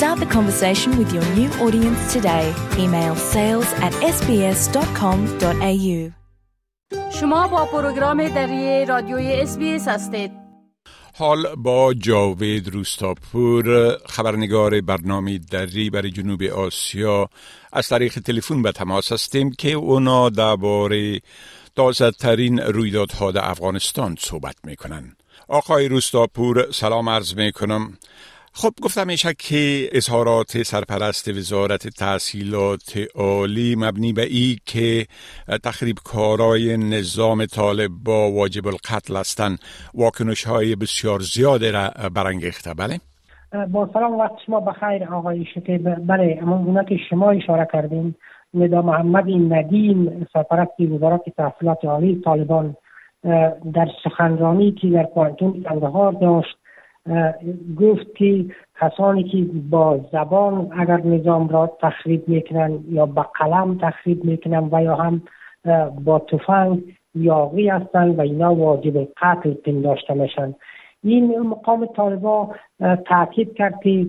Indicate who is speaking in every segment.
Speaker 1: Start the conversation with your new audience today. Email sales at sbs.com.au.
Speaker 2: شما با پروگرام دری رادیوی اس هستید
Speaker 3: حال با جاوید روستاپور خبرنگار برنامه دری برای جنوب آسیا از طریق تلفن به تماس هستیم که اونا درباره تازه ترین رویدادها در افغانستان صحبت می‌کنن آقای روستاپور سلام عرض می‌کنم خب گفتم میشه که اظهارات سرپرست وزارت تحصیلات عالی مبنی به ای که تخریب کارای نظام طالب با واجب القتل هستند واکنش های بسیار زیاده را برانگیخته. بله؟
Speaker 4: با سلام وقت شما بخیر آقای شکیب. بله اما که شما اشاره کردیم ندا محمد ندیم سرپرست وزارت تحصیلات عالی طالبان در سخنرانی که در پانتون کندهار داشت. گفت که کسانی که با زبان اگر نظام را تخریب می‌کنن یا با قلم تخریب می‌کنن و یا هم با تفنگ یاقی هستند و اینا واجب قتل پنداشته میشن این مقام طالبا تاکید کرد که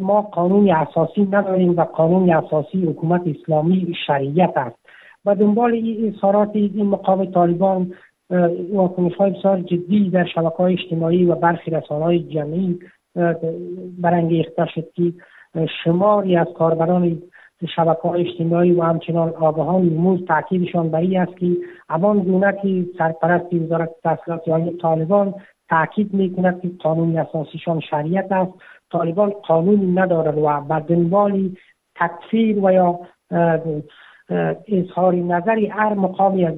Speaker 4: ما قانون اساسی نداریم و قانون اساسی حکومت اسلامی شریعت است. و دنبال این اظهارات این مقام طالبان واکنش های بسیار جدی در شبکه های اجتماعی و برخی رسانه های جمعی برانگیخته شد که شماری از کاربران شبکه های اجتماعی و همچنان آگاهان نموز تاکیدشان بر این است که همان گونه که سرپرست وزارت تحصیلات عالی طالبان تاکید می‌کند که قانون اساسیشان شریعت است. طالبان قانونی ندارد و بر دنبال تکفیر و یا اظهار نظری هر مقامی از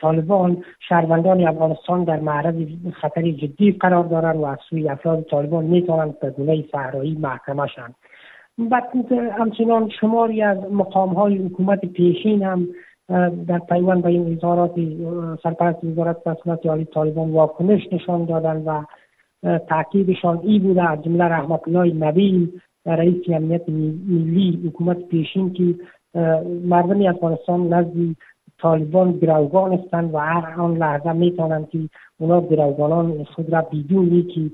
Speaker 4: طالبان شهروندان افغانستان در معرض خطر جدی قرار دارند و از سوی افراد طالبان می‌توانند به گونه صحرایی محکمه شوند. همچنان شماری از مقام های حکومت پیشین هم در پیوند به این اظهارات سرپرست وزارت تحصیلات عالی طالبان واکنش نشان دادند و تاکیدشان ای بوده از جمله رحمت الله نبیل رئیس امنیت ملی حکومت پیشین که مردم افغانستان نزد طالبان گروگان هستند و هر آن لحظه می‌تونند که اونا گروگانان خود را بدون که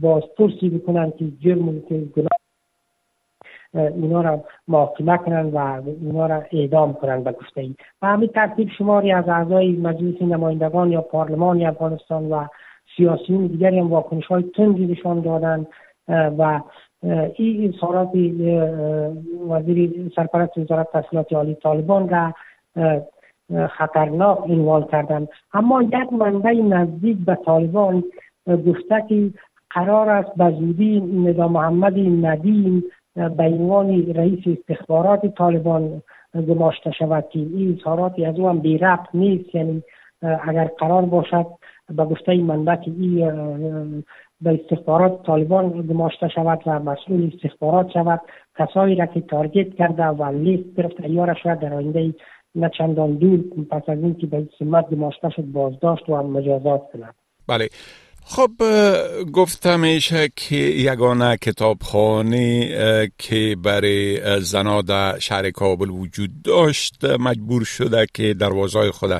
Speaker 4: بازپرسی بکنند که جرم که گناه اینا را محاکمه کنند و اینا را اعدام کنند به گفته ای و همین ترتیب شماری از اعضای مجلس نمایندگان یا پارلمان افغانستان و سیاسیون دیگری هم واکنش های تندی نشان دادند و این اظهارات وزیر سرپرست وزارت تحصیلات عالی طالبان را خطرناک عنوان کردند. اما یک منبع نزدیک به طالبان گفته که قرار است به زودی ندا محمد ندیم به عنوان رئیس استخبارات طالبان گماشته شود که این اظهاراتی از او هم بی نیست. یعنی اگر قرار باشد به گفته منبع که این به استخبارات طالبان گماشته شود و مسئول استخبارات شود. کسایی را که تارگت کرده و لیست گرفت ایار شود در آینده نه چندان دور پس از اینکه به سمت گماشته شد بازداشت و مجازات کند.
Speaker 3: بله. خب گفتم میشه که یگانه کتابخانه که برای زنا در شهر کابل وجود داشت مجبور شده که دروازهای خود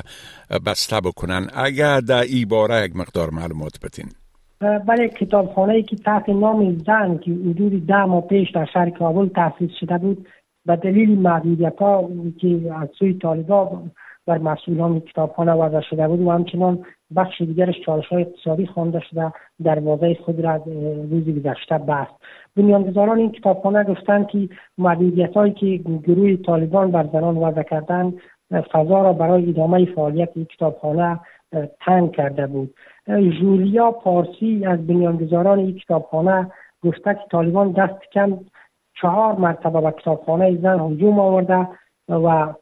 Speaker 3: بسته بکنن. اگر در ای باره یک مقدار معلومات بتین
Speaker 4: بله کتابخانه که تحت نام زن که حدود ده ماه پیش در شهر کابل تأسیس شده بود به دلیل محدودیت ها که از سوی طالبا بر مسئولان کتابخانه وضع شده بود و همچنان بخش دیگرش چالش های اقتصادی خوانده شده دروازه خود را روز گذشته بست. بنیانگذاران این کتابخانه گفتند که محدودیت هایی که گروه طالبان بر زنان وضع کردن فضا را برای ادامه فعالیت این کتابخانه تنگ کرده بود. جولیا پارسی از بنیانگذاران این کتابخانه گفته که طالبان دست کم چهار مرتبه به کتابخانه زن هجوم آورده و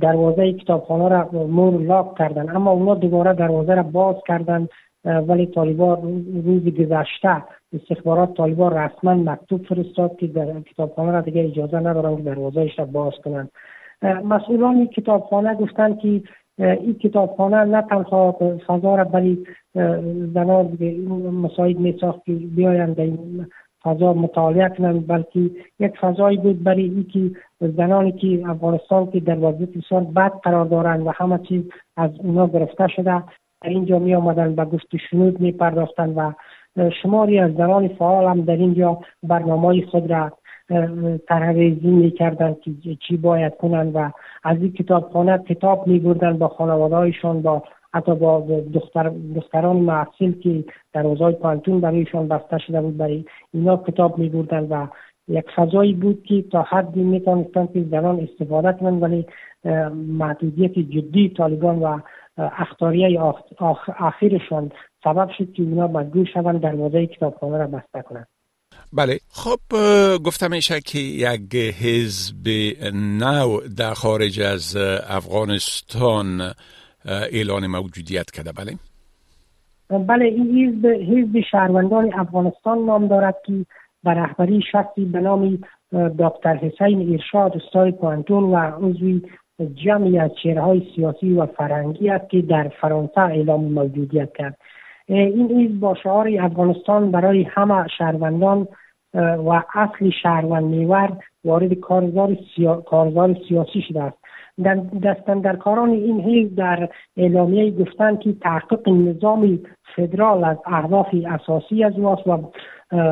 Speaker 4: دروازه کتابخانه را مور لاک کردن اما اونا دوباره دروازه را باز کردن ولی طالبان روز گذشته استخبارات طالبان رسما مکتوب فرستاد که در کتابخانه را دیگه اجازه ندارن که دروازهش را باز کنند. مسئولان کتابخانه گفتند که این کتابخانه نه تنها فضا را برای زنان مساعد می ساخت که بیایند این فضا مطالعه کنند بلکه یک فضایی بود برای اینکه زنانی که افغانستان که در وضعیت بسیار بد قرار دارند و همه چیز از اونا گرفته شده در اینجا می آمدن به گفت شنود می پرداختن و شماری از زنان فعال هم در اینجا برنامه خود را ترهریزی می کردن که چی باید کنند و از این کتابخانه کتاب می بردن با خانوادهایشان با حتی با دختر دختران محصول که در اوضاع پانتون برایشان بسته شده بود برای اینا کتاب می بردن و یک فضایی بود که تا حدی می که زنان استفاده کنند ولی محدودیت جدی طالبان و اختاریه آخرشان سبب شد که اونا مجبور شوند دروازه کتابخانه را بسته کنند.
Speaker 3: بله. خب گفتم میشه که یک حزب نو در خارج از افغانستان اعلان موجودیت کرده. بله.
Speaker 4: بله این حزب حزب شهروندان افغانستان نام دارد که به رهبری شخصی به نام دکتر حسین ارشاد استاد پانتون و عضوی جمعی از چهرهای سیاسی و فرهنگی است که در فرانسه اعلام موجودیت کرد. این حزب با شعار افغانستان برای همه شهروندان و اصل شهروند میور وارد کارزار, سیا... کارزار سیاسی شده است. در کاران این حزب در اعلامیه گفتند که تحقیق نظام فدرال از اهداف اساسی از او و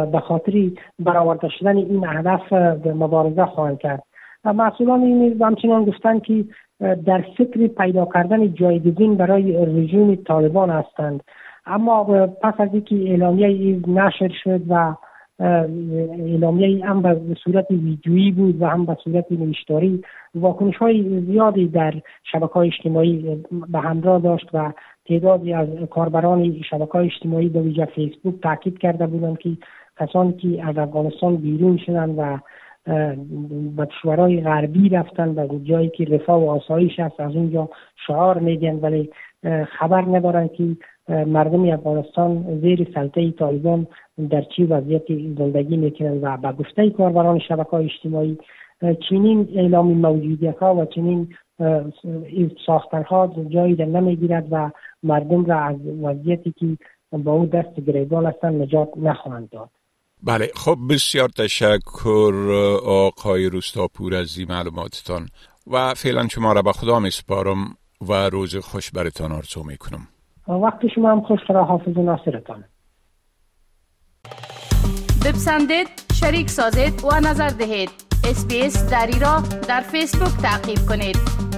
Speaker 4: به خاطر برآورده شدن این هدف مبارزه خواهند کرد. و مسئولان این حزب همچنان گفتند که در فکر پیدا کردن جایگزین برای رژیم طالبان هستند. اما پس از اینکه اعلامیه نشر شد و اعلامیه هم به صورت ویدیویی بود و هم به صورت نوشتاری واکنش های زیادی در شبکه های اجتماعی به همراه داشت و تعدادی از کاربران شبکه های اجتماعی به ویژه فیسبوک تاکید کرده بودند که کسانی که از افغانستان بیرون شدن و به کشورهای غربی رفتن و جایی که رفاه و آسایش است از اونجا شعار میگن ولی خبر ندارن که مردم افغانستان زیر سلطه طالبان در چی وضعیت زندگی می‌کنند و به گفته کاربران شبکه های اجتماعی چنین اعلام موجودیت ها و چنین ساختن ها جایی در نمی‌گیرد و مردم را از وضعیتی که با او دست گریبان هستند نجات نخواهند داد.
Speaker 3: بله خب بسیار تشکر آقای روستاپور از این معلوماتتان. و فعلا شما را به خدا میسپارم و روز خوش برتان آرزو می‌کنم.
Speaker 4: وقتی شما هم خوش را حافظ ناصرتان.
Speaker 2: بپسندید شریک سازید و نظر دهید. اسپیس دری را در فیسبوک تعقیب کنید.